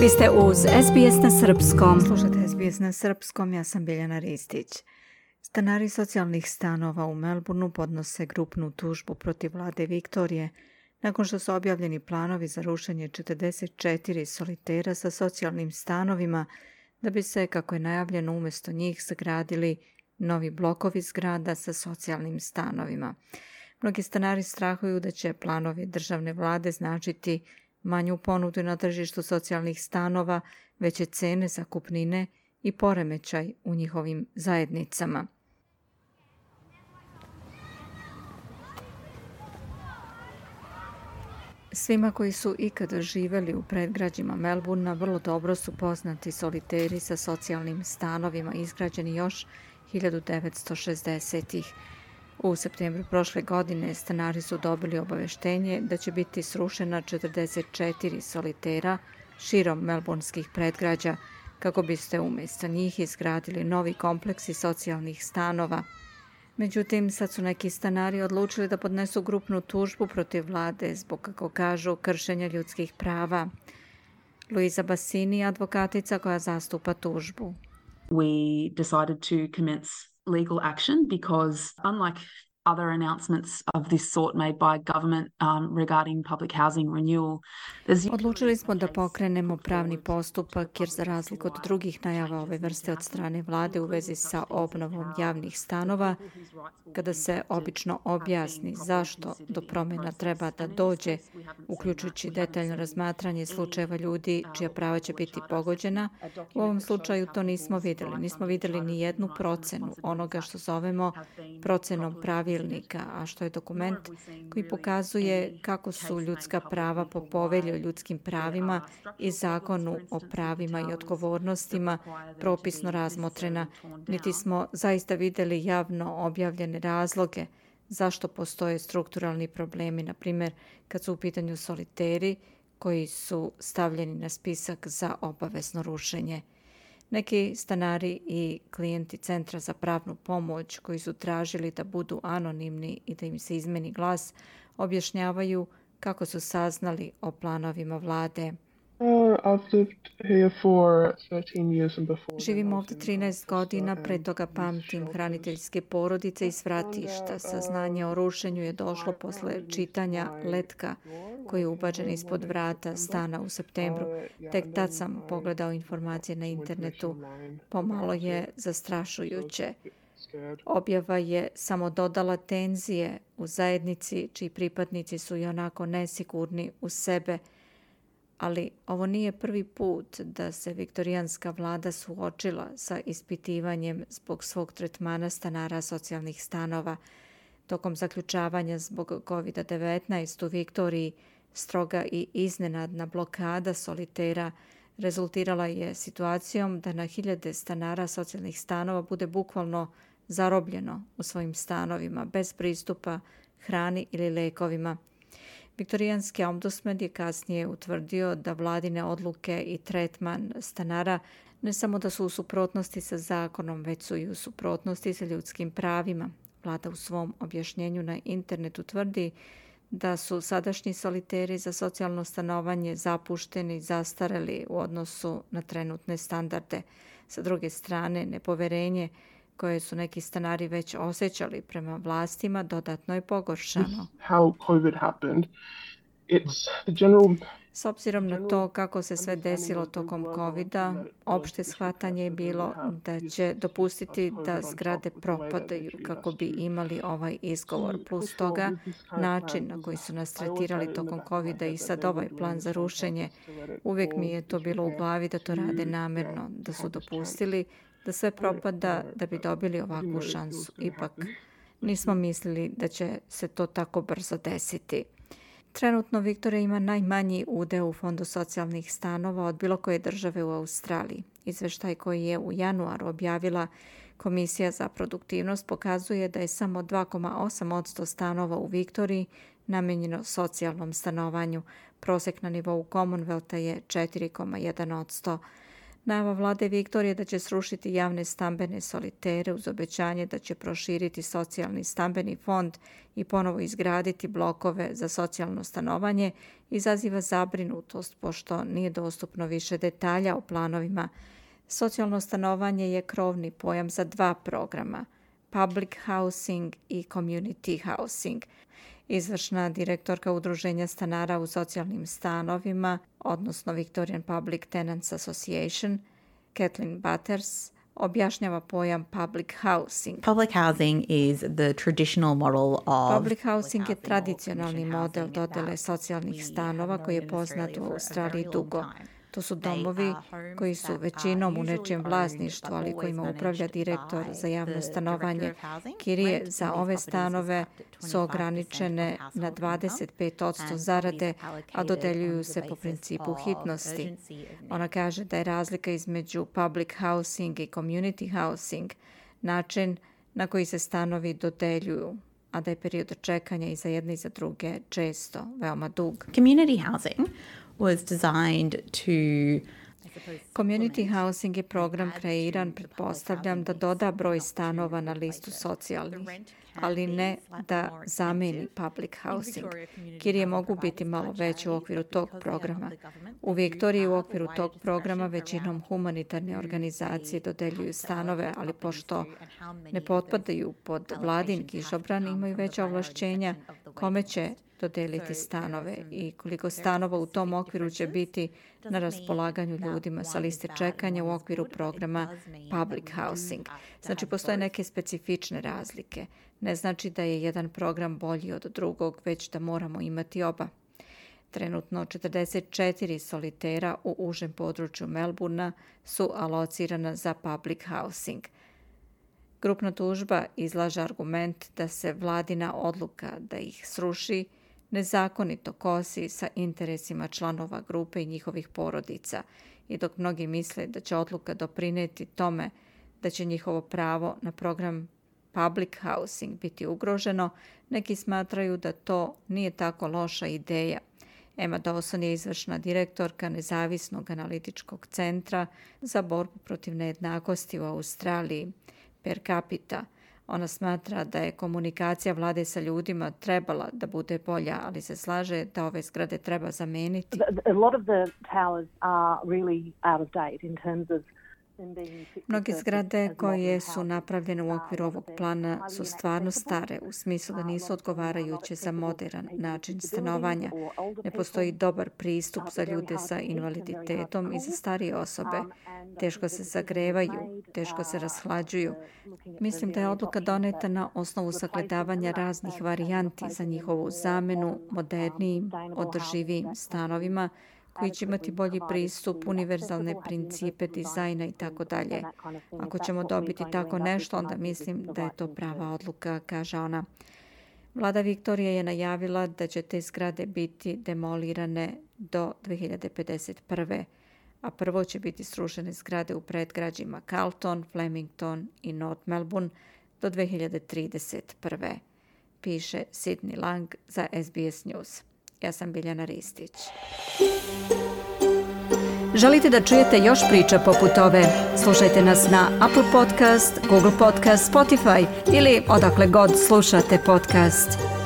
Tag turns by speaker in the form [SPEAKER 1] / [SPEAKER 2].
[SPEAKER 1] Vi ste uz SBS na Srpskom.
[SPEAKER 2] Slušajte SBS na Srpskom, ja sam Biljana Ristić. Stanari socijalnih stanova u Melbourneu podnose grupnu tužbu protiv vlade Viktorije nakon što su objavljeni planovi za rušenje 44 solitera sa socijalnim stanovima da bi se, kako je najavljeno, umjesto njih sagradili novi blokovi zgrada sa socijalnim stanovima. Mnogi stanari strahuju da će planovi državne vlade značiti manju ponudu na tržištu socijalnih stanova, veće cene zakupnine i poremećaj u njihovim zajednicama. Svima koji su ikada živeli u predgrađima Melburna vrlo dobro su poznati soliteri sa socijalnim stanovima izgrađeni još 1960-ih. U septembru prošle godine stanari su dobili obaveštenje da će biti srušena 44 solitera širom melburnskih predgrađa kako biste umjesto njih izgradili novi kompleksi socijalnih stanova. Međutim, sad su neki stanari odlučili da podnesu grupnu tužbu protiv vlade zbog, kako kažu, kršenja ljudskih prava. Luisa Bassini, advokatica koja zastupa tužbu.
[SPEAKER 3] We decided to commence legal action because unlike other announcements of this sort made by government um, regarding public housing renewal.
[SPEAKER 2] Odlučili smo da pokrenemo pravni postupak jer za razliku od drugih najava ove vrste od strane vlade u vezi sa obnovom javnih stanova, kada se obično objasni zašto do promjena treba da dođe, uključujući detaljno razmatranje slučajeva ljudi čija prava će biti pogođena, u ovom slučaju to nismo videli. Nismo videli ni jednu procenu onoga što zovemo procenom pravila pravilnika, a što je dokument koji pokazuje kako su ljudska prava po povelju ljudskim pravima i zakonu o pravima i odgovornostima propisno razmotrena, niti smo zaista videli javno objavljene razloge zašto postoje strukturalni problemi, na primjer kad su u pitanju soliteri koji su stavljeni na spisak za obavezno rušenje. Neki stanari i klijenti Centra za pravnu pomoć koji su tražili da budu anonimni i da im se izmeni glas, objašnjavaju kako su saznali o planovima vlade. Živim ovdje 13 godina, pre toga pamtim hraniteljske porodice i svratišta. Saznanje o rušenju je došlo posle čitanja letka koji je ubađen ispod vrata stana u septembru. Tek tad sam pogledao informacije na internetu. Pomalo je zastrašujuće. Objava je samo dodala tenzije u zajednici čiji pripadnici su i onako nesigurni u sebe, ali ovo nije prvi put da se viktorijanska vlada suočila sa ispitivanjem zbog svog tretmana stanara socijalnih stanova. Tokom zaključavanja zbog COVID-19 u Viktoriji stroga i iznenadna blokada solitera rezultirala je situacijom da na hiljade stanara socijalnih stanova bude bukvalno zarobljeno u svojim stanovima bez pristupa hrani ili lekovima – Viktorijanski ombudsman je kasnije utvrdio da vladine odluke i tretman stanara ne samo da su u suprotnosti sa zakonom, već su i u suprotnosti sa ljudskim pravima. Vlada u svom objašnjenju na internetu tvrdi da su sadašnji soliteri za socijalno stanovanje zapušteni i zastareli u odnosu na trenutne standarde. Sa druge strane, nepoverenje koje su neki stanari već osjećali prema vlastima dodatno je pogoršano. S obzirom na to kako se sve desilo tokom COVID-a, opšte shvatanje je bilo da će dopustiti da zgrade propadaju kako bi imali ovaj izgovor. Plus toga, način na koji su nas tretirali tokom COVID-a i sad ovaj plan za rušenje, uvijek mi je to bilo u glavi da to rade namerno, da su dopustili da sve propada da bi dobili ovakvu šansu. Ipak nismo mislili da će se to tako brzo desiti. Trenutno Viktorija ima najmanji udeo u Fondu socijalnih stanova od bilo koje države u Australiji. Izveštaj koji je u januaru objavila Komisija za produktivnost pokazuje da je samo 2,8% stanova u Viktoriji namenjeno socijalnom stanovanju. Prosek na nivou Commonwealtha je 4,1% najava vlade Viktorije da će srušiti javne stambene solitere uz obećanje da će proširiti socijalni stambeni fond i ponovo izgraditi blokove za socijalno stanovanje izaziva zabrinutost pošto nije dostupno više detalja o planovima. Socijalno stanovanje je krovni pojam za dva programa, Public Housing i Community Housing – Izvršna direktorka Udruženja stanara u socijalnim stanovima, odnosno Victorian Public Tenants Association, Kathleen Butters, objašnjava pojam public housing.
[SPEAKER 4] Public housing is the traditional model of
[SPEAKER 2] Public housing je tradicionalni model dodele socijalnih stanova koji je poznat u Australiji dugo. To su domovi koji su većinom u nečijem vlasništvu, ali kojima upravlja direktor za javno stanovanje. Kirije za ove stanove su ograničene na 25% zarade, a dodeljuju se po principu hitnosti. Ona kaže da je razlika između public housing i community housing način na koji se stanovi dodeljuju a da je period čekanja i za jedne i za druge često veoma dug.
[SPEAKER 4] Community housing was designed to
[SPEAKER 2] Community housing je program kreiran, pretpostavljam, da doda broj stanova na listu socijalnih, ali ne da zameni public housing. Kirije mogu biti malo veće u okviru tog programa. U Viktoriji u okviru tog programa većinom humanitarne organizacije dodeljuju stanove, ali pošto ne potpadaju pod vladin kišobran, imaju veća ovlašćenja kome će dodeliti stanove i koliko stanova u tom okviru će biti na raspolaganju ljudima sa liste čekanja u okviru programa Public Housing. Znači, postoje neke specifične razlike. Ne znači da je jedan program bolji od drugog, već da moramo imati oba. Trenutno 44 solitera u užem području Melburna su alocirana za public housing. Grupna tužba izlaže argument da se vladina odluka da ih sruši nezakonito kosi sa interesima članova grupe i njihovih porodica i dok mnogi misle da će odluka doprineti tome da će njihovo pravo na program public housing biti ugroženo, neki smatraju da to nije tako loša ideja. Emma Dawson je izvršna direktorka Nezavisnog analitičkog centra za borbu protiv nejednakosti u Australiji per capita – Ona smatra da je komunikacija vlade sa ljudima trebala da bude bolja, ali se slaže da ove zgrade treba zameniti.
[SPEAKER 5] A lot of the towers are really out of date in terms of
[SPEAKER 2] Mnoge zgrade koje su napravljene u okviru ovog plana su stvarno stare u smislu da nisu odgovarajuće za modern način stanovanja. Ne postoji dobar pristup za ljude sa invaliditetom i za starije osobe. Teško se zagrevaju, teško se rashlađuju. Mislim da je odluka doneta na osnovu sagledavanja raznih varijanti za njihovu zamenu modernijim, održivijim stanovima koji će imati bolji pristup, univerzalne principe dizajna i tako dalje. Ako ćemo dobiti tako nešto, onda mislim da je to prava odluka, kaže ona. Vlada Viktorije je najavila da će te zgrade biti demolirane do 2051. A prvo će biti srušene zgrade u predgrađima Carlton, Flemington i North Melbourne do 2031. Piše Sidney Lang za SBS News. Ja sam Biljana Ristić.
[SPEAKER 1] Želite da čujete još priča poput ove? Slušajte nas na Apple Podcast, Google Podcast, Spotify ili odakle god slušate podcast.